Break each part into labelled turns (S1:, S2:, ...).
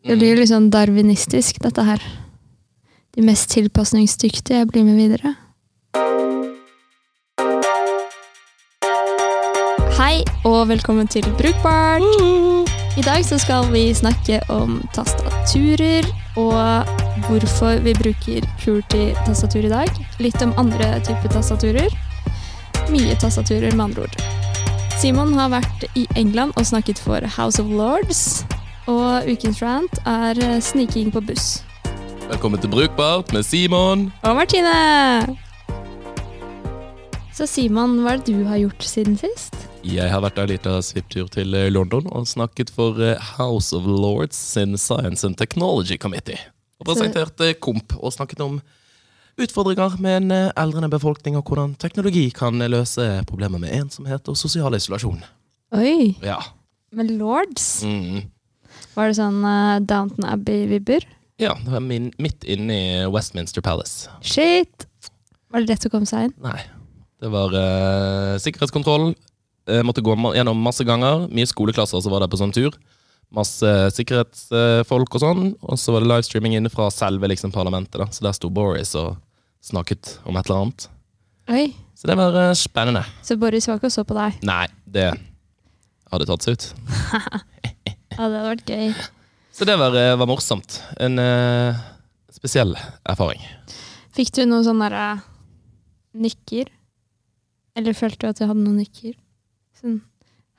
S1: Det blir litt sånn darwinistisk, dette her. De mest tilpasningsdyktige blir med videre. Hei, og velkommen til Brukbart! I dag så skal vi snakke om tastaturer, og hvorfor vi bruker Purity-tastatur i dag. Litt om andre typer tastaturer. Mye tastaturer, med andre ord. Simon har vært i England og snakket for House of Lords. Og ukens rant er eh, sniking på buss.
S2: Velkommen til Brukbart med Simon.
S1: Og Martine! Så Simon, hva er det du har gjort siden sist?
S2: Jeg har vært en liten svipptur til eh, London og snakket for eh, House of Lords sin Science and Technology Committee. Og presentert eh, KOMP og snakket om utfordringer med en eldrende befolkning og hvordan teknologi kan løse problemer med ensomhet og sosial isolasjon.
S1: Oi,
S2: Ja.
S1: med Lords?
S2: Mm.
S1: Var det sånn uh, Downton Abbey-vibber?
S2: Ja, det var min, midt inne i Westminster Palace.
S1: Shit! Var det lett å komme seg inn?
S2: Nei. Det var uh, sikkerhetskontroll. Jeg måtte gå gjennom masse ganger. Mye skoleklasser som var der på sånn tur. Masse sikkerhetsfolk og sånn. Og så var det livestreaming inne fra selve liksom, parlamentet. da. Så der sto Boris og snakket om et eller annet.
S1: Oi,
S2: Så det var uh, spennende.
S1: så Boris var ikke og så på deg.
S2: Nei, det hadde tatt seg ut.
S1: Ja, det hadde vært gøy.
S2: Så det var, eh, var morsomt. En uh, spesiell erfaring.
S1: Fikk du noen sånne uh, nykker? Eller følte du at du hadde noen nykker? Sånn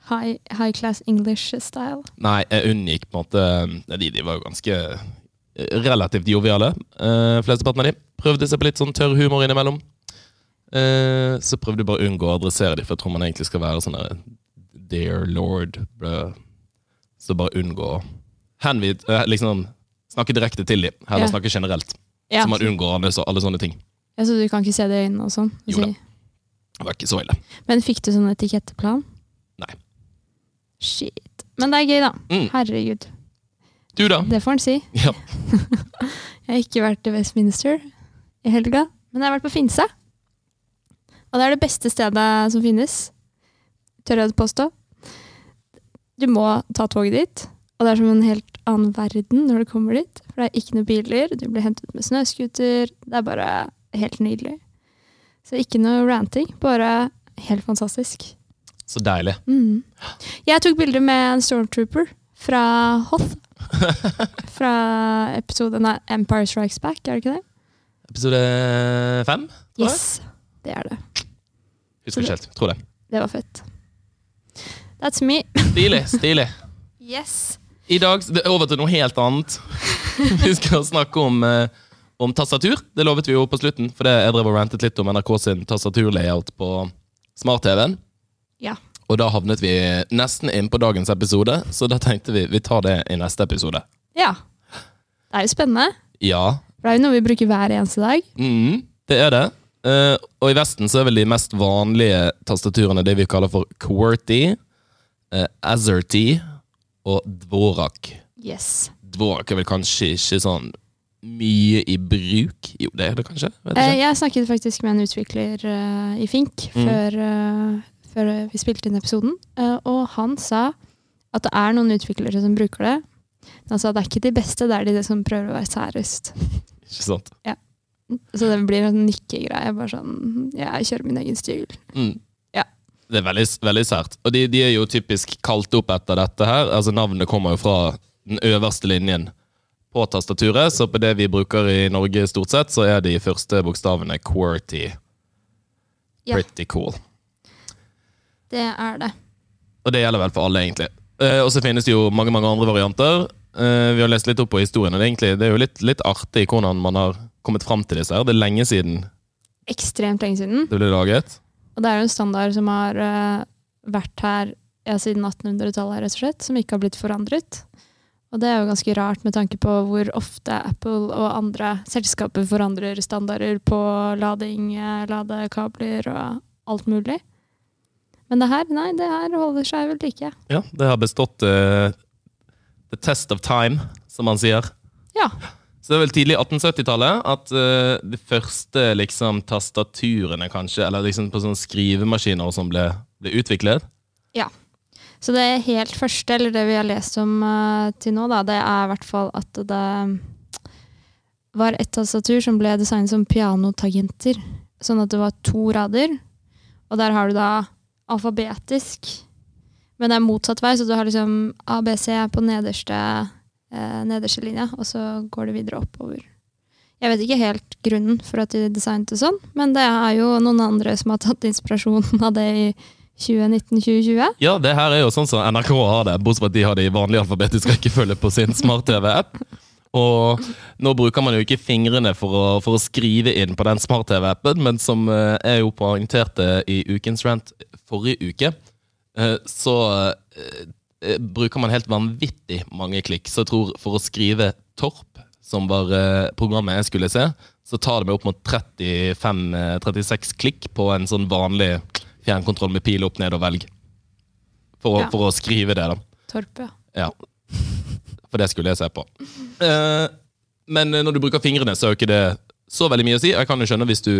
S1: high, high class English-style?
S2: Nei, jeg unngikk på en måte eh, De, de var jo ganske eh, relativt joviale. Uh, Flesteparten av de prøvde seg på litt sånn tørr humor innimellom. Uh, så prøvde jeg bare å unngå å adressere dem, for jeg tror man egentlig skal være sånn der Dear lord bro. Så bare unngå å henvid, eh, liksom, snakke direkte til dem. Heller
S1: Ja.
S2: snakke generelt.
S1: Ja,
S2: Så man unngår alle, så- alle sånne ting.
S1: ja, så du kan ikke se det i øynene og sånn?
S2: Jo da. Det var ikke så ille.
S1: Men fikk du sånn etiketteplan?
S2: Nei.
S1: Shit. Men det er gøy, da.
S2: Mm.
S1: Herregud.
S2: Du, da?
S1: Det får en si.
S2: Ja.
S1: Jeg har ikke vært i Westminster i helga, men jeg har vært på Finse. Og det er det beste stedet som finnes, tør jeg å påstå. Du må ta toget dit, og det er som en helt annen verden når du kommer dit. For det er ikke noen biler, du blir hentet med snøscooter. Det er bare helt nydelig. Så ikke noe ranting, bare helt fantastisk.
S2: Så deilig.
S1: Mm. Jeg tok bilder med en stormtrooper fra Hoth. Fra episoden av Empire Strikes Back, er det ikke det?
S2: Episode fem?
S1: Yes, det er det.
S2: Husker ikke helt. Tror det.
S1: Det var fett. That's me.
S2: Stilig. Stilig.
S1: Yes.
S2: I dag er over til noe helt annet. Vi skal snakke om, eh, om tastatur. Det lovet vi jo på slutten, for det jeg drev og rantet litt om NRK sin tastaturlayout på smart-TV-en.
S1: Ja.
S2: Og da havnet vi nesten inn på dagens episode, så da tenkte vi vi tar det i neste episode.
S1: Ja. Det er jo spennende.
S2: Ja,
S1: For det er jo noe vi bruker hver eneste dag.
S2: mm, det er det. Eh, og i Vesten så er vel de mest vanlige tastaturene det vi kaller for QWERTY, uh, AZERTY og Dvorak.
S1: Yes.
S2: Dvorak er vel kanskje ikke sånn mye i bruk? Jo, det er det kanskje? Vet
S1: Eh, jeg snakket faktisk med en utvikler uh, i Fink
S2: Mm.
S1: før, uh, før vi spilte inn episoden, uh, og han sa at det er noen utviklere som bruker det. Men sa det er ikke de beste, det er de som prøver å være særest.
S2: Ikke sant?
S1: Så det blir en nikkegreie. Bare sånn Jeg kjører min egen stil.
S2: Mm. Det er veldig, veldig sært. Og de, de er jo typisk kalt opp etter dette her. Altså Navnet kommer jo fra den øverste linjen på tastaturet, så på det vi bruker i Norge stort sett, så er de første bokstavene QWERTY.
S1: Ja.
S2: Pretty cool.
S1: Det er det.
S2: Og det gjelder vel for alle, egentlig. Eh, og så finnes det jo mange mange andre varianter. Eh, vi har lest litt opp på historien, og det er, egentlig, det er jo litt, litt artig hvordan man har kommet fram til disse her. Det er lenge siden
S1: Ekstremt lenge siden.
S2: det ble laget.
S1: Og det er jo en standard som har uh, vært her ja, siden 1800-tallet, rett og slett, som ikke har blitt forandret. Og det er jo ganske rart med tanke på hvor ofte Apple og andre selskaper forandrer standarder på lading, eh, ladekabler og alt mulig. Men det her, nei, det her holder seg vel like.
S2: Ja, det har bestått uh, the test of time, som man sier.
S1: Ja.
S2: Så det er vel tidlig 1870-tallet at uh, de første liksom, tastaturene, kanskje, eller liksom på sånne skrivemaskiner som ble, ble utviklet.
S1: Så det helt første, eller det vi har lest om uh, til nå, da, det er i hvert fall at det var et tastatur som ble designet som pianotagenter. Sånn at det var to rader, og der har du da alfabetisk. Men det er motsatt vei, så du har liksom ABC på nederste, eh, nederste linja, og så går det videre oppover. Jeg vet ikke helt grunnen for at de designet det sånn, men det er jo noen andre som har tatt inspirasjonen av det i 2019-2020.
S2: Ja, det her er jo sånn som NRK har det, bortsett fra at de har det i vanlig alfabetisk rekkefølge på sin smart-TV-app. Og nå bruker man jo ikke fingrene for å, for å skrive inn på den smart-TV-appen, men som eh, jeg jo poengterte i ukens rant forrige uke, eh, så eh, bruker man helt vanvittig mange klikk. Så jeg tror for å skrive Torp, som var programmet jeg skulle se, så tar det meg opp mot 35-36 klikk på en sånn vanlig fjernkontroll med pil opp, ned og velg. For, ja. for å skrive det, da.
S1: Torp, ja.
S2: ja. For det skulle jeg se på. Eh, men når du bruker fingrene, så er jo ikke det så veldig mye å si. Jeg kan jo skjønne hvis du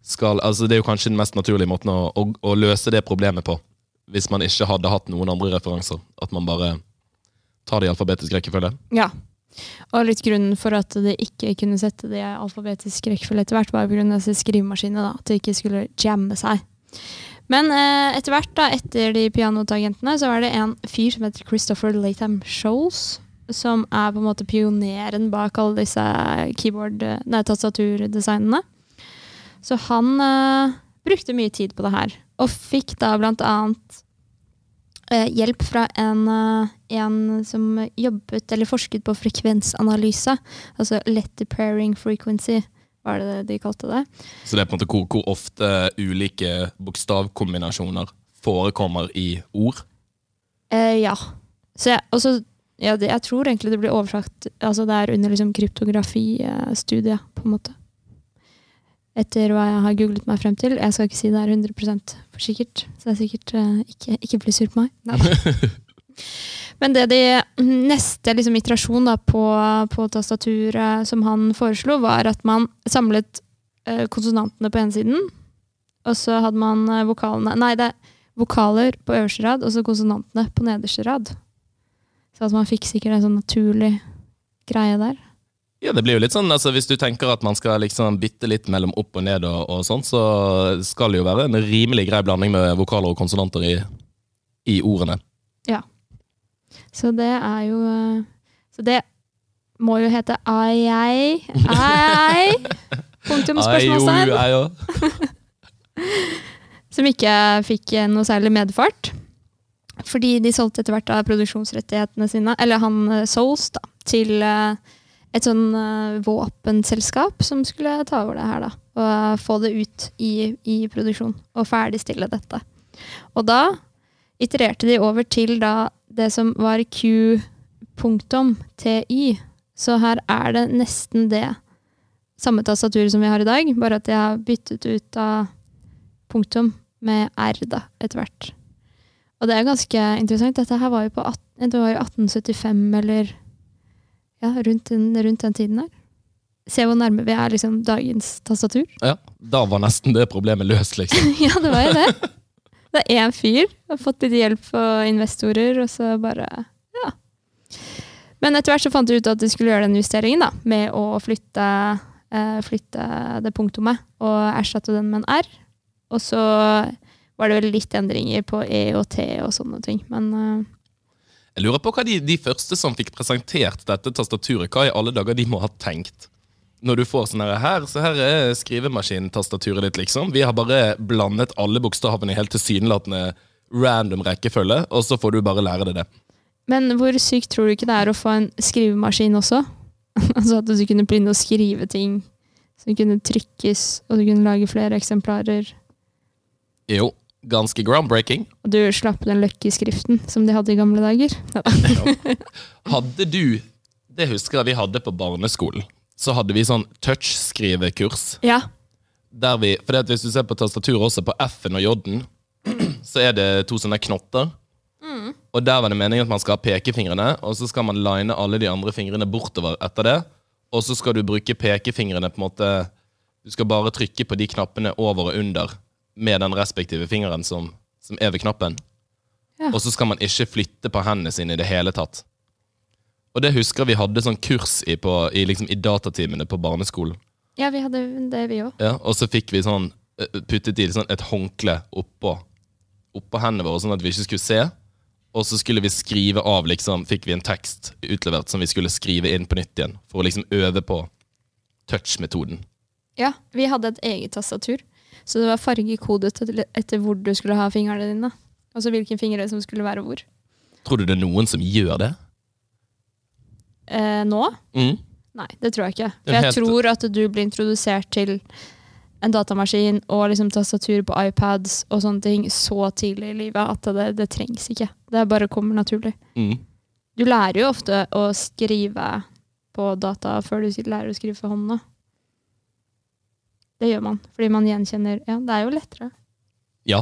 S2: skal altså Det er jo kanskje den mest naturlige måten å, å, å løse det problemet på. Hvis man ikke hadde hatt noen andre referanser. At man bare tar det i alfabetisk rekkefølge.
S1: Ja. Og litt grunnen for at det ikke kunne sette det i alfabetisk rekkefølge etter hvert, var pga. skrivemaskinene. At det ikke skulle jamme seg. Men eh, etter hvert, da, etter de pianotagentene, så var det en fyr som heter Christopher Latham Sholes. Som er på en måte pioneren bak alle disse keyboard, nei, tastaturdesignene. Så han eh, brukte mye tid på det her. Og fikk da blant annet eh, hjelp fra en, eh, en, som jobbet eller forsket på frekvensanalyse. Altså letter pairing frequency var det det de kalte det.
S2: Så det er på en måte hvor, hvor ofte ulike bokstavkombinasjoner forekommer i ord?
S1: Eh, ja. Så jeg, også, ja, det, jeg tror egentlig det blir oversagt altså Det er under liksom kryptografistudiet, på en måte. Etter hva jeg har googlet meg frem til. Jeg skal ikke si det er 100 for sikkert, så det er sikkert uh, ikke, ikke bli sur på meg. Men det de neste liksom, iterasjon da, på, på, tastaturet som han foreslo, var at man samlet eh, konsonantene på ene siden, og så hadde man eh, vokalene Nei, det er vokaler på øverste rad, og så konsonantene på nederste rad. Så at man fikk sikkert en sånn naturlig greie der.
S2: Ja, det blir jo litt sånn, altså Hvis du tenker at man skal liksom bytte litt mellom opp og ned, og, og sånn, så skal det jo være en rimelig grei blanding med vokaler og konsonanter i, i ordene.
S1: Ja. Så det er jo eh, Så det må jo hete ai, ai, ai. Punktum spørsmålstegn. Som ikke fikk noe særlig medfart. Fordi de solgte etter hvert av produksjonsrettighetene sine, eller han eh, Souls, da, til eh, et sånn våpenselskap som skulle ta over det her, da. Og få det ut i, i produksjon. Og ferdigstille dette. Og da itererte de over til da det som var Q-punktum-TY. Så her er det nesten det samme tastaturet som vi har i dag, bare at jeg har byttet ut av punktum med R da, etter hvert. Og det er ganske interessant. Dette her var jo på 18, det var jo 1875, eller ja, rundt den, rundt den tiden der. Se hvor nærme vi er liksom dagens tastatur.
S2: Ja, Da var nesten det problemet løst, liksom.
S1: ja, det var jo det. Det er én fyr. Har fått litt hjelp fra investorer, og så bare Ja. Men etter hvert så fant jeg ut at du skulle gjøre den justeringen da, med å flytte, eh, flytte det punktumet og erstatte den med en R. Og så var det vel litt endringer på E og T og sånne ting, men eh,
S2: Jeg lurer på hva de, de første som fikk presentert dette tastaturet, hva i alle dager de må ha tenkt? når du får sånn her, så her er skrivemaskintastaturet ditt, liksom. Vi har bare blandet alle bokstavene i helt tilsynelatende random rekkefølge, og så får du bare lære deg det.
S1: Men hvor sykt tror du ikke det er å få en skrivemaskin også? altså at du kunne begynne å skrive ting som kunne trykkes, og du kunne lage flere eksemplarer.
S2: Jo, ganske groundbreaking.
S1: Og du slapp den Lucky-skriften som de hadde i gamle dager. ja.
S2: Hadde du Det husker jeg vi hadde på barneskolen så hadde vi sånn touchskrivekurs.
S1: Ja.
S2: Der vi, for Hvis du ser på tastaturet også, på F-en og J-en, så er det to sånne knotter. Mm. Og der var det meningen at man skal ha pekefingrene, og så skal man line alle de andre fingrene bortover etter det. Og så skal du bruke pekefingrene på en måte Du skal bare trykke på de knappene over og under med den respektive fingeren som, som er ved knappen.
S1: Ja.
S2: Og så skal man ikke flytte på hendene sine i det hele tatt. Og det husker vi hadde sånn kurs i, på, i, liksom, i datatimene på barneskolen.
S1: Ja, vi hadde det, vi òg.
S2: Ja, og så fikk vi sånn eh, puttet i sånn et håndkle oppå, oppå hendene våre, sånn at vi ikke skulle se. Og så skulle vi skrive av, liksom, fikk vi en tekst utlevert som vi skulle skrive inn på nytt igjen. For å liksom øve på touch-metoden.
S1: Ja, vi hadde et eget tastatur. Så det var fargekodet etter hvor du skulle ha fingrene dine. Altså hvilken fingre som skulle være hvor.
S2: Tror du det er noen som gjør det?
S1: Eh, nå?
S2: Mm.
S1: Nei, det tror jeg ikke. For jeg tror at du blir introdusert til en datamaskin og liksom tastatur på iPads og sånne ting så tidlig i livet at det, det trengs ikke. Det bare kommer naturlig.
S2: Mm.
S1: Du lærer jo ofte å skrive på data før du lærer å skrive for hånda. Det gjør man, fordi man gjenkjenner Ja, det er jo lettere.
S2: Ja.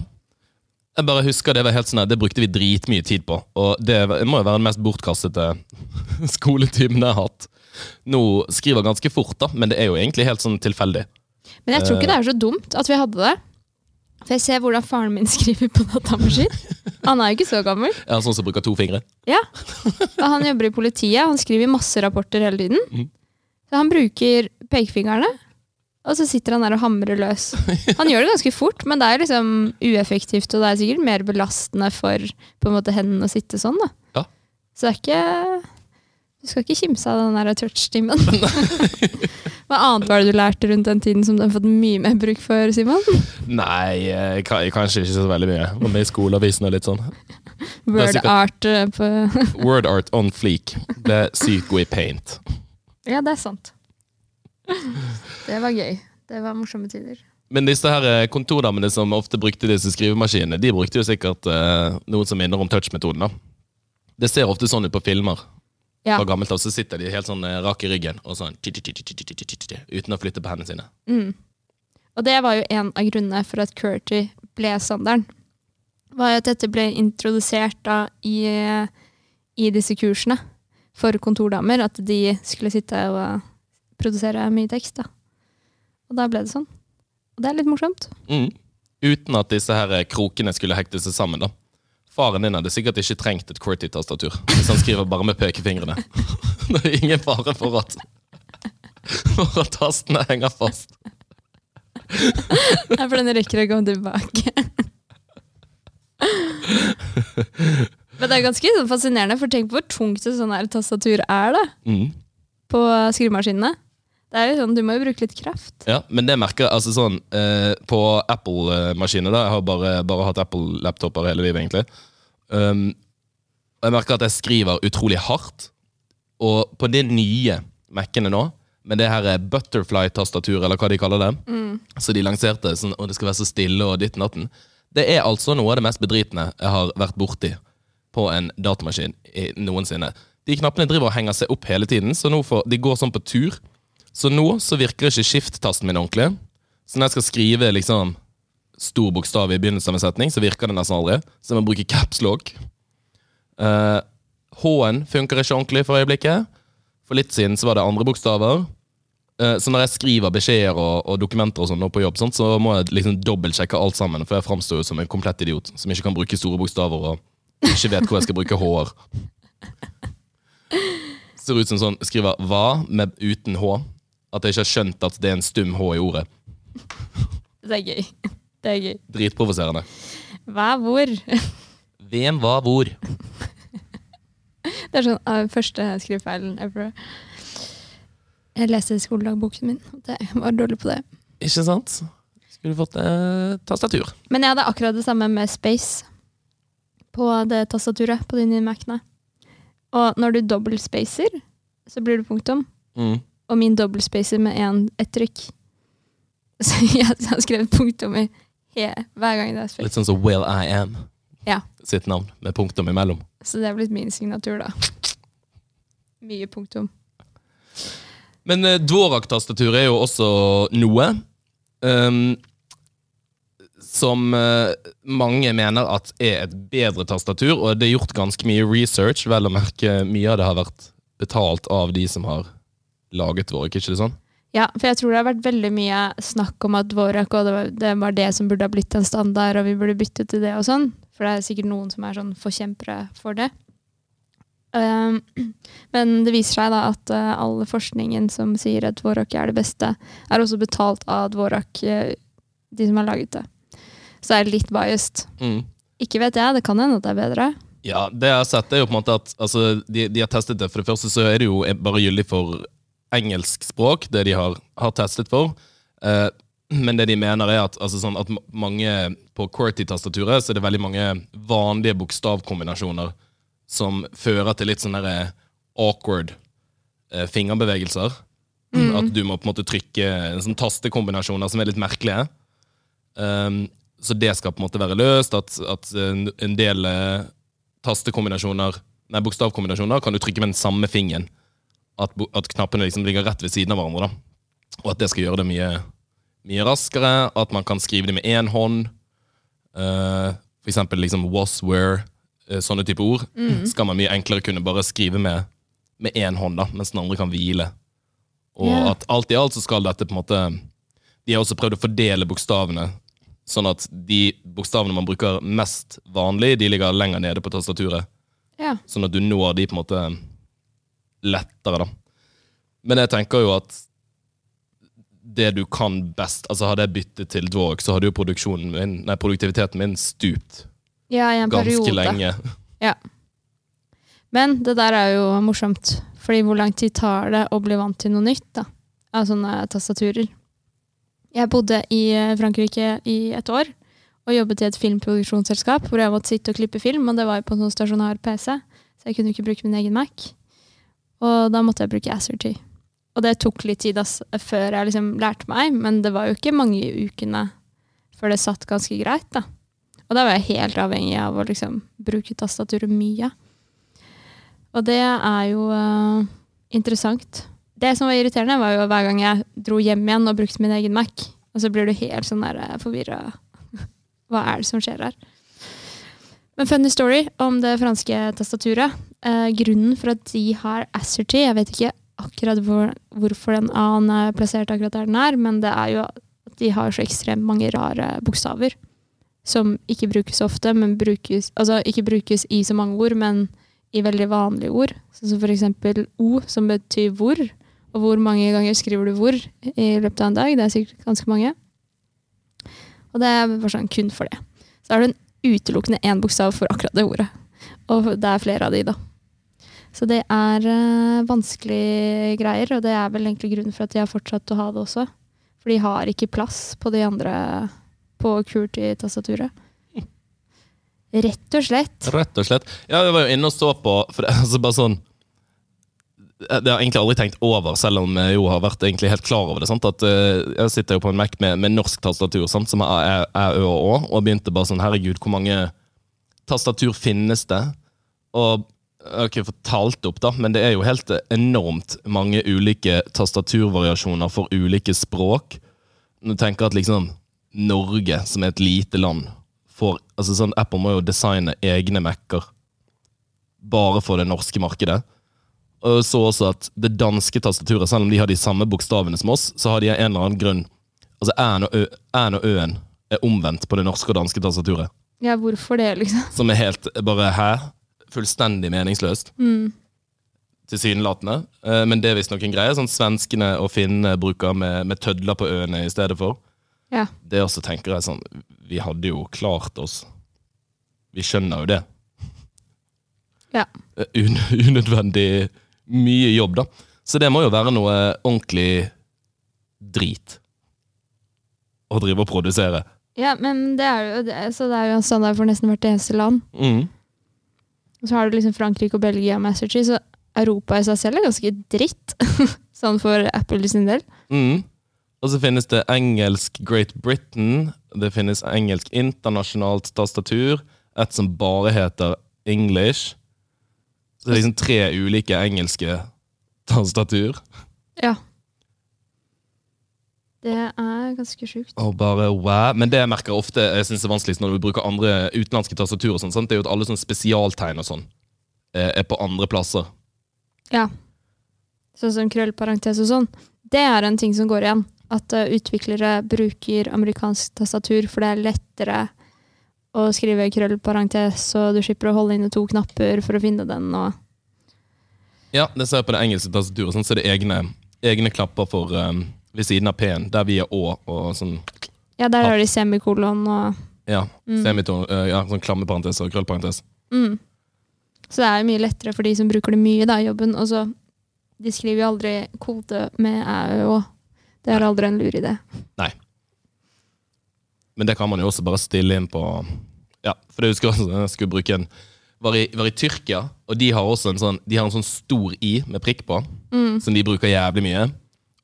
S2: Jeg bare husker Det var helt sånn det brukte vi dritmye tid på. Og det må jo være den mest bortkastede skoletimen jeg har hatt. Nå skriver jeg ganske fort, da, men det er jo egentlig helt sånn tilfeldig.
S1: Men jeg tror
S2: Eh.
S1: ikke det er så dumt at vi hadde det. For jeg ser hvordan faren min skriver på datamaskin. Han er jo ikke så gammel.
S2: Er han sånn som bruker to fingre.
S1: Ja. Og han jobber i politiet, han skriver masse rapporter hele tiden.
S2: Mhm.
S1: Så han bruker pekefingrene, og så sitter han der og hamrer løs. Han gjør det ganske fort, men det er liksom ueffektivt, og det er sikkert mer belastende for på en måte hendene å sitte sånn. da.
S2: Ja.
S1: Så det er ikke Du skal ikke kimse av den der touch-timen. Hva annet var det du lærte rundt den tiden som du har fått mye mer bruk for, Simon?
S2: Nei, eh, kanskje ikke så veldig mye. Var med i skoleavisen og litt sånn.
S1: Word art eh, på
S2: Word art on fleek. er sykt god i paint.
S1: Ja, det er sant det var gøy. Det var morsomme tider.
S2: Men disse her kontordamene som ofte brukte disse skrivemaskinene, de brukte jo sikkert eh, noen som minner om touch-metoden. da. Det ser ofte sånn ut på filmer.
S1: Ja.
S2: Fra gammelt av så sitter de helt sånn rak i ryggen og sånn uten å flytte på hendene sine.
S1: Mm. Og det var jo en av grunnene for at Kurti ble sanderen Var jo at dette ble introdusert da i, i disse kursene for kontordamer. At de skulle sitte og produsere mye tekst. da. Og da ble det sånn. Og det er litt morsomt.
S2: Mm. Uten at disse her eh, krokene skulle hekte seg sammen. da. Faren din hadde sikkert ikke trengt et QWERTY-tastatur hvis han skriver bare med pekefingrene. Det er ingen fare for at, for at tastene henger fast.
S1: Nei, for den rekker å komme tilbake. Men det er ganske fascinerende, for tenk hvor tungt et sånn her tastatur er da,
S2: Mm.
S1: på skrivemaskinene. Det er jo sånn, Du må jo bruke litt kraft.
S2: Ja, men det merker jeg altså sånn eh, På Apple-maskiner, da. Jeg har bare, bare hatt Apple-laptoper hele livet, egentlig. Um, og jeg merker at jeg skriver utrolig hardt. Og på de nye Mac-ene nå, med det her butterfly-tastatur, eller hva de kaller det, så de lanserte sånn, og det skal være så stille og ditt natten, det er altså noe av det mest bedritne jeg har vært borti på en datamaskin i, noensinne. De knappene driver og henger seg opp hele tiden, så nå får, de går sånn på tur. Så nå så virker ikke skift-tasten min ordentlig. Så når jeg skal skrive liksom stor bokstav i begynnelsen av en setning, så virker det nesten aldri. Så jeg må bruke capslock. Uh, H-en funker ikke ordentlig for øyeblikket. For litt siden så var det andre bokstaver. Uh, så når jeg skriver beskjeder og, og dokumenter og sånn på jobb, sånt, så må jeg liksom dobbeltsjekke alt sammen, for jeg framstår jo som en komplett idiot som ikke kan bruke store bokstaver og ikke vet hvor jeg skal bruke H-er. Ser ut som sånn skriver 'hva' med uten H. At jeg ikke har skjønt at det er en stum H i ordet.
S1: Det er gøy. Det er gøy.
S2: Dritprovoserende.
S1: Hva, hvor?
S2: Hvem, hva, hvor?
S1: Det er sånn uh, første skrivefeilen ever. Jeg leste skoledagboken min. og Jeg var dårlig på det.
S2: Ikke sant? Skulle fått eh, tastatur.
S1: Men jeg hadde akkurat det samme med space på det tastaturet på de nye Mac-ene. Og når du dobbeltspacer, så blir det punktum.
S2: Mm.
S1: Og min dobbeltspacer med én ett trykk. Så jeg har skrevet punktum i he, hver gang det er spilt.
S2: Litt sånn som Will I Am
S1: Ja.
S2: sitt navn, med punktum imellom.
S1: Så det er blitt min signatur, da. Mye punktum.
S2: Men eh, Dvorak-tastatur er jo også noe Um, som eh, mange mener at er et bedre tastatur, og det er gjort ganske mye research. Vel å merke, mye av det har vært betalt av de som har laget Dvorak, ikke det sånn?
S1: Ja, for jeg tror det har vært veldig mye snakk om at Dvorak og det var, det var det som burde ha blitt en standard, og vi burde bytte til det og sånn. For det er sikkert noen som er sånn forkjempere for det. Um, men det viser seg da at uh, all forskningen som sier at Dvorak er det beste, er også betalt av Dvorak, uh, de som har laget det. Så det er litt biased.
S2: Mm.
S1: Ikke vet jeg, det kan hende at det er bedre.
S2: Ja, det jeg har sett er jo på en måte at altså, de, de har testet det. For det første så er det jo bare gyldig for engelsk språk, det de har, har testet for. Eh, men det de mener er at, altså sånn at mange på QWERTY-tastaturet så er det veldig mange vanlige bokstavkombinasjoner som fører til litt sånne awkward eh, fingerbevegelser. At du må på en måte trykke sånn tastekombinasjoner som er litt merkelige. Um, så det skal på en måte være løst. At, at en en del eh, tastekombinasjoner, nei, bokstavkombinasjoner kan du trykke med den samme fingeren. At, at knappene liksom ligger rett ved siden av hverandre. da. Og at det skal gjøre det mye, mye raskere. At man kan skrive det med én hånd. Uh, for eksempel liksom was, were, eh, sånne type ord. Skal man mye enklere kunne bare skrive med med én hånd, da, mens den andre kan hvile. Og
S1: yeah.
S2: at alt i alt så skal dette på en måte De har også prøvd å fordele bokstavene, sånn at de bokstavene man bruker mest vanlig, de ligger lenger nede på tastaturet.
S1: Ja.
S2: Sånn at du når de på en måte lettere, da. Men jeg tenker jo at det du kan best Altså Hadde jeg byttet til Dvork, så hadde jo produksjonen min, nei, produktiviteten min stupt
S1: ja, i en
S2: ganske
S1: periode.
S2: lenge.
S1: Men det der er jo morsomt, fordi hvor lang tid tar det å bli vant til noe nytt da, av sånne tastaturer? Jeg bodde i eh, Frankrike i et år og jobbet i et filmproduksjonsselskap hvor jeg måtte sitte og klippe film, og det var jo på en sånn stasjonær PC, så jeg kunne ikke bruke min egen Mac. Og da måtte jeg bruke Asserty. Og det tok litt tid altså, før jeg liksom lærte meg, men det var jo ikke mange ukene før det satt ganske greit. da. Og da var jeg helt avhengig av å liksom bruke tastaturet mye. Og det er jo uh, interessant. Det som var irriterende, var jo hver gang jeg dro hjem igjen og brukte min egen Mac. Og så blir du helt sånn der uh, forvirra. Hva er det som skjer her? Men funny story om det franske tastaturet. Eh, grunnen for at de har Asserty, jeg vet ikke akkurat hvor, hvorfor den A-en er plassert akkurat der den er, men det er jo at de har så ekstremt mange rare bokstaver. Som ikke brukes ofte, men brukes, altså ikke brukes i så mange ord, men i veldig vanlige ord. Sånn som for eksempel O, som betyr hvor. Og hvor mange ganger skriver du hvor i løpet av en dag? Det er sikkert ganske mange. Og det er bare sånn kun for det. Så er det en utelukkende én bokstav for akkurat det ordet. Og det er flere av de, da. Så det er uh, vanskelige greier, og det er vel egentlig grunnen for at de har fortsatt å ha det også. For de har ikke plass på de andre på QWERTY-tastaturet. Rett og slett.
S2: Rett og slett. Ja, jeg var jo inne og så på for det, altså bare sånn Det har jeg egentlig aldri tenkt over, selv om jeg jo har vært egentlig helt klar over det. Sant? At uh, Jeg sitter jo på en Mac med, med norsk tastatur, sant? som er Æ, Ø og Å, og begynte bare sånn Herregud, hvor mange tastatur finnes det? Og ikke fått opp, da, men det er jo helt enormt mange ulike tastaturvariasjoner for ulike språk. Når du tenker at liksom Norge, som er et lite land, får altså sånn Apple må jo designe egne Mac-er bare for det norske markedet. Og så også at det danske tastaturet, selv om de har de samme bokstavene som oss, så har de av en eller annen grunn Altså Æ-en og Ø- Ø-en er omvendt på det norske og danske tastaturet.
S1: Ja, hvorfor det, liksom?
S2: Som er helt bare hæ? Fullstendig meningsløst.
S1: Mm.
S2: Tilsynelatende. Eh, Men det er visstnok en greie. Sånn svenskene og finnene bruker med, med tødler på øene i stedet for.
S1: Ja.
S2: Det også tenker jeg sånn Vi hadde jo klart oss. Vi skjønner jo det.
S1: Ja.
S2: Eh, Un unødvendig mye jobb, da. Så det må jo være noe ordentlig drit å drive og produsere.
S1: Ja, men det er jo det, så det er jo en standard for nesten hvert eneste land.
S2: Mm.
S1: Og så har du liksom Frankrike og Belgia og Massachusetts, så Europa i seg selv er ganske dritt. sånn for Apple sin del.
S2: Mm. Og så finnes det engelsk Great Britain. Det finnes engelsk internasjonalt tastatur. Et som bare heter English. Så det er liksom tre ulike engelske tastatur.
S1: Ja. Det er ganske sjukt.
S2: Og bare wow. Men det jeg merker ofte jeg synes det er vanskeligst når du bruker andre utenlandske tastaturer, og sånt, det er jo at alle sånne spesialtegn og sånn eh, er på andre plasser.
S1: Ja. Sånn som krøllparentes og sånn. Det er en ting som går igjen. At eh, utviklere bruker amerikansk tastatur, for det er lettere å skrive krøllparentes, og du slipper å holde inne to knapper for å finne den. og
S2: Ja, det ser jeg på det engelske tastaturet. Sånn, så er det egne, egne klapper for um, ved siden av P-en, der vi er Å og sånn
S1: Ja, der har de semikolon og
S2: Ja,
S1: Mm.
S2: semiton, uh, ja sånn klammeparentes og krøllparentes.
S1: mm. Så det er jo mye lettere for de som bruker det mye da, i jobben. Og så De skriver jo aldri kode med æ og å. Det er aldri en lur idé.
S2: Men det kan man jo også bare stille inn på Ja, for jeg husker også jeg skulle bruke en var i, var i Tyrkia, og de har også en sånn, de har en sånn stor I med prikk på,
S1: Mm.
S2: som de bruker jævlig mye.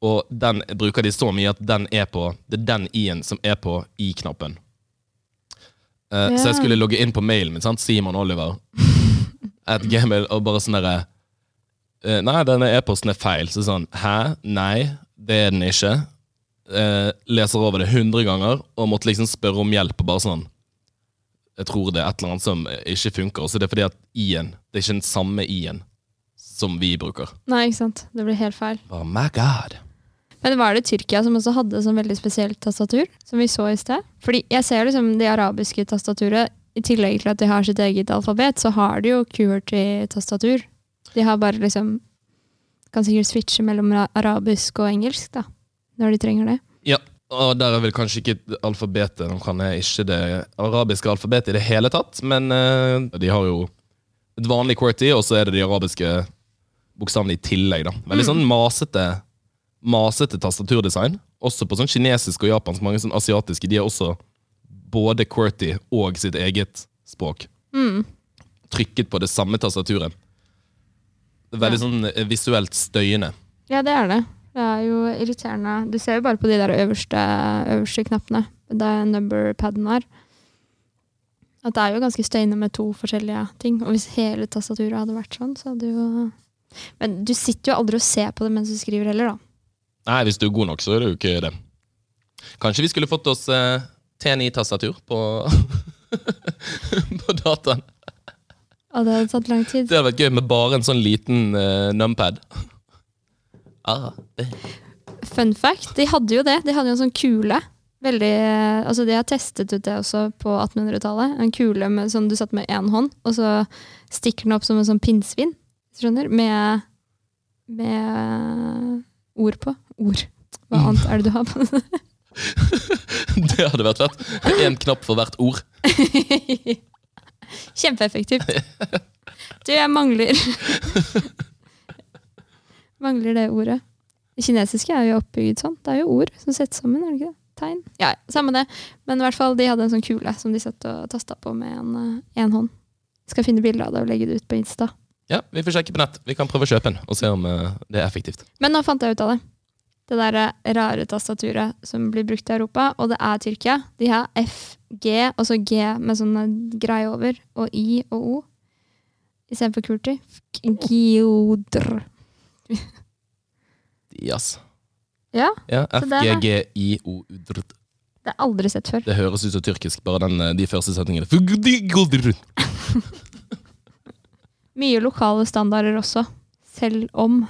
S2: Og den bruker de så mye at den er på, det er den I-en som er på I-knappen. Eh, Så jeg skulle logge inn på mailen min, sant? Simon Oliver, at gmail, og bare sånn derre uh, Nei, denne e-posten er feil. Så sånn Hæ? Nei, det er den ikke. Uh, leser over det 100 ganger og måtte liksom spørre om hjelp. og bare sånn Jeg tror det er et eller annet som ikke funker. Så det er fordi at I-en Det er ikke den samme I-en som vi bruker.
S1: Nei, ikke sant. Det blir helt feil.
S2: Oh my god.
S1: Men var det Tyrkia som også hadde sånn veldig spesielt tastatur, som vi så i sted? Fordi jeg ser liksom det arabiske tastaturet, i tillegg til at de har sitt eget alfabet, så har de jo QWERTY-tastatur. De har bare liksom Kan sikkert switche mellom arabisk og engelsk, da. Når de trenger det.
S2: Ja, og der er vel kanskje ikke alfabetet Nå kan jeg ikke det arabiske alfabetet i det hele tatt, men uh, de har jo et vanlig QWERTY, og så er det de arabiske bokstavene i tillegg. da. Veldig sånn masete, masete tastaturdesign. Også på sånn kinesisk og japansk. Mange sånn asiatiske. De har også både QWERTY og sitt eget språk.
S1: Mm.
S2: Trykket på det samme tastaturet. Det er veldig sånn eh, visuelt støyende.
S1: Ja, det er det. Det er jo irriterende. Du ser jo bare på de der øverste, øverste knappene. Det er number-paden her. At det er jo ganske støyende med to forskjellige ting. Og hvis hele tastaturet hadde vært sånn, så hadde jo Men du sitter jo aldri og ser på det mens du skriver heller, da.
S2: Nei, hvis du er god nok, så er det jo ikke det. Kanskje vi skulle fått oss eh, T9-tastatur på, på dataen.
S1: Å, det hadde tatt lang tid.
S2: Det hadde vært gøy med bare en sånn liten eh, numpad. Ah, det.
S1: Fun fact, de hadde jo det. De hadde jo en sånn kule. Veldig, altså De har testet ut det også på 1800-tallet. En kule med, som du satt med én hånd, og så stikker den opp som en sånn pinnsvin. Skjønner? Med, med ord på. Ord. Hva annet er det du har på?
S2: det hadde vært fett. Én knapp for hvert ord.
S1: Kjempeeffektivt. Du, jeg mangler Mangler det ordet. Det kinesiske er jo oppbygd sånn. Det er jo ord som settes sammen, er det ikke det? Tegn. Ja, ja, samme det. Men i hvert fall, de hadde en sånn kule som de satt og tasta på med en, eh, en hånd. Skal finne bilde av det og legge det ut på Insta.
S2: Ja, Vi får sjekke på nett. Vi kan prøve å kjøpe en og se om eh, det er effektivt.
S1: Men nå fant jeg ut av det. Det der eh, rare tastaturet som blir brukt i Europa, og det er Tyrkia. De har F, G, og så G med sånne greier over, og I og O. Istedenfor Kurti. Giodr.
S2: Yes.
S1: Ja,
S2: Ja,
S1: Så det har jeg aldri sett før.
S2: Det høres ut som tyrkisk, bare den, eh, de første setningene.
S1: Mye lokale standarder også, selv om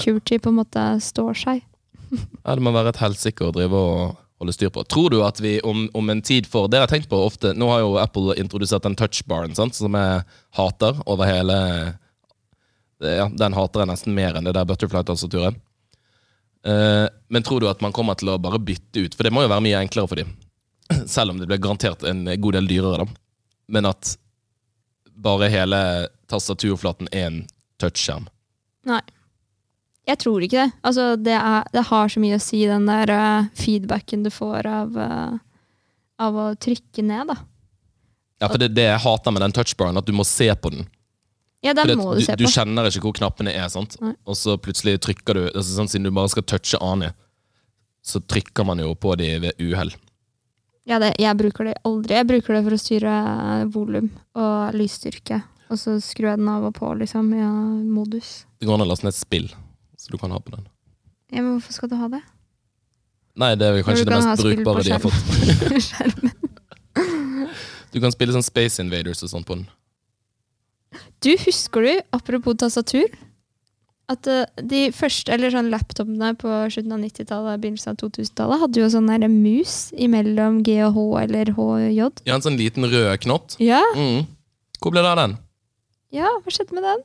S1: Kurti på en måte står seg.
S2: Ja, det må være et helsike å drive og holde styr på. Tror du at vi om, om en tid får Det har jeg tenkt på ofte. Nå har jo Apple introdusert den touchbaren, som jeg hater over hele Ja, den hater jeg nesten mer enn det der Butterfly-tastaturet. Uh, men tror du at man kommer til å bare bytte ut? For det må jo være mye enklere for dem. Selv om det blir garantert en god del dyrere, da. Men at bare hele tastaturflaten er en touchskjerm.
S1: Nei. Jeg tror ikke det. Altså, det, er, det har så mye å si, den der uh, feedbacken du får av, uh, av å trykke ned, da.
S2: Ja, for det er det jeg hater med den touchbaren, at du må se på den.
S1: Ja, den må du se
S2: du
S1: på.
S2: kjenner ikke hvor knappene er, sant?
S1: Nei.
S2: og så plutselig trykker du altså sånn, Siden du bare skal touche Ani, så trykker man jo på de ved uhell.
S1: Ja, det, jeg bruker det aldri. Jeg bruker det for å styre volum og lysstyrke. Og så skrur jeg den av og på, liksom, i ja, modus.
S2: Det går an å laste ned et spill, du kan ha på den.
S1: Ja, men hvorfor skal du ha det?
S2: Nei, det er vel kanskje det
S1: kan
S2: mest brukbare de har fått. Du kan spille sånn Space Invaders og sånn på den.
S1: Du, husker du, apropos tastatur, at eh, de første, eller sånn laptopene på slutten av 90-tallet, begynnelsen av 2000-tallet, hadde jo sånn der mus imellom G og H eller H og J.
S2: Ja, En sånn liten rød knott.
S1: Ja,
S2: Mm. Hvor ble det av den?
S1: ja, hva skjedde med den?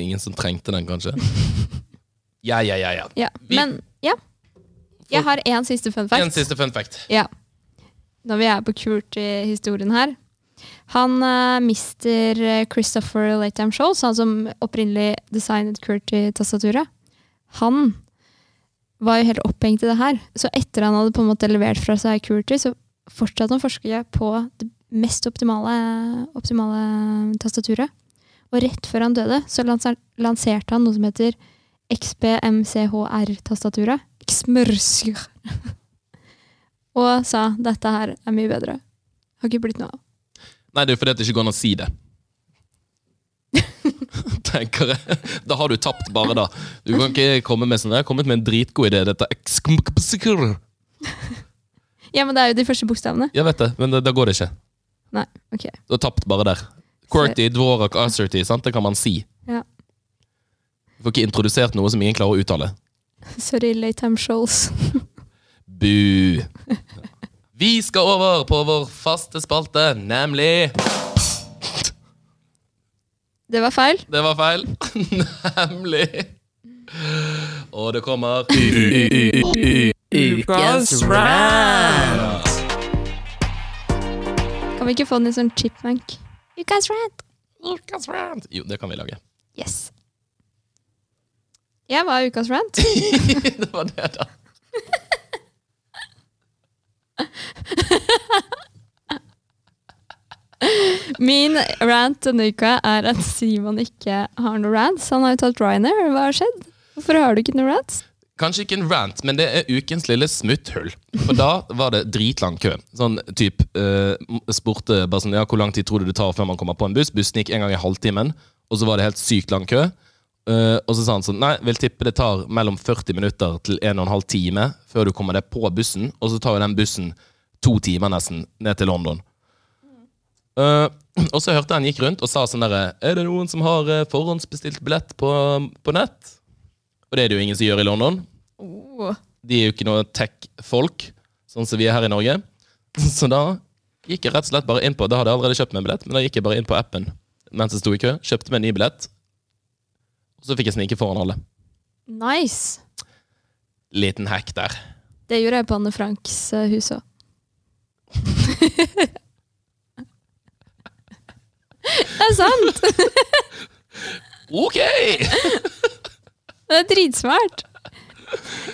S2: Ingen som trengte den, kanskje? Ja, ja, ja. ja.
S1: Ja,
S2: Vi-
S1: Men ja. Jeg har én siste fun fact.
S2: En siste fun fact.
S1: Ja. Når vi er på Curty-historien her. Han uh, mister eh, Christopher Latham Scholes, han som opprinnelig designet Curty-tastaturet, han var jo helt opphengt i det her. Så etter han hadde på en måte levert fra seg Curty, så fortsatte han å forske på det mest optimale, optimale tastaturet. Og rett før han døde, så lanser, lanserte han noe som heter XBMCHR-tastaturet. Xmørsjur. og sa dette her er mye bedre. Har ikke blitt noe av.
S2: Nei, det er fordi det ikke går an å si det. Tenker jeg. Da har du tapt bare, da. Du kan ikke komme med sånn Jeg har kommet med en dritgod idé. Dette
S1: Ja, men det er jo de første bokstavene.
S2: Jeg vet det, men da, går det ikke.
S1: Nei, ok.
S2: Du har tapt bare der. Quirty, Dvorak, Asserty, sant? det kan man si.
S1: Ja.
S2: Du får ikke introdusert noe som ingen klarer å uttale.
S1: Sorry, Latham Scholes.
S2: Bu. Vi skal over på vår faste spalte, nemlig
S1: Det var feil.
S2: Det var feil. nemlig Og det kommer
S3: Ukas rant.
S1: Kan vi ikke få den i sånn chipmunk? Ukas rant.
S2: Ukas rant. Jo, det kan vi lage.
S1: Yes. Jeg var ukas rant.
S2: det var det, da.
S1: Min rant denne uka er at Simon ikke har noe rants. Han har jo tatt Ryanair. Hva har skjedd? Hvorfor har du ikke noe rants?
S2: Kanskje ikke en rant, men det er ukens lille smutthull. For da var det dritlang kø. Sånn typ uh, spurte bare sånn, ja, hvor lang tid tror du det tar før man kommer på en buss. Bussen gikk en gang i halvtimen, og så var det helt sykt lang kø. Eh, og så sa han sånn Nei, vil tippe det tar mellom 40 minutter til 1 12 time før du kommer deg på bussen, og så tar jo den bussen to timer nesten ned til London. Uh, og så hørte jeg han gikk rundt og sa sånn derre Er det noen som har eh, forhåndsbestilt billett på, på nett? Og det er det jo ingen som gjør i London.
S1: Oh.
S2: De er jo ikke noe tech-folk, sånn som vi er her i Norge. Så da gikk jeg rett og slett bare inn på Da hadde jeg allerede kjøpt meg en billett, men da gikk jeg bare inn på appen mens jeg sto i kø, kjøpte meg en ny billett, og så fikk jeg snike foran alle.
S1: Nice.
S2: Liten hack der.
S1: Det gjorde jeg på Anne Franks eh, hus òg. det er sant!
S2: Ok!
S1: Det er dritsmart.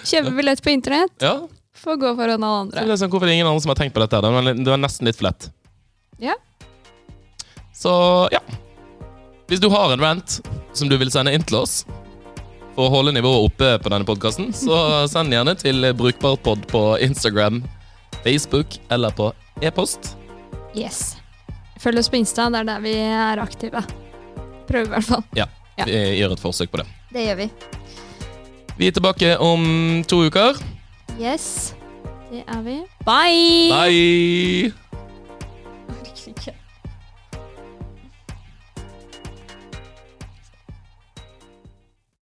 S1: Kjøpe billett på internett,
S2: Ja,
S1: få gå foran alle
S2: så
S1: andre.
S2: det er sånn, Hvorfor er det ingen andre som har tenkt på dette? Det var, det var nesten litt flett.
S1: Ja.
S2: Så ja. Hvis du har en rant som du vil sende inn til oss for å holde nivået oppe på denne podkasten, så send gjerne til brukbarpod på Instagram, Facebook eller på e-post.
S1: Yes. Følg oss på Insta, det er der vi er aktive. Prøver i hvert fall. Ja.
S2: Vi gjør et forsøk på det.
S1: Det gjør vi.
S2: Vi er tilbake om to uker.
S1: Yes. Det er vi. Bye!
S2: Bye!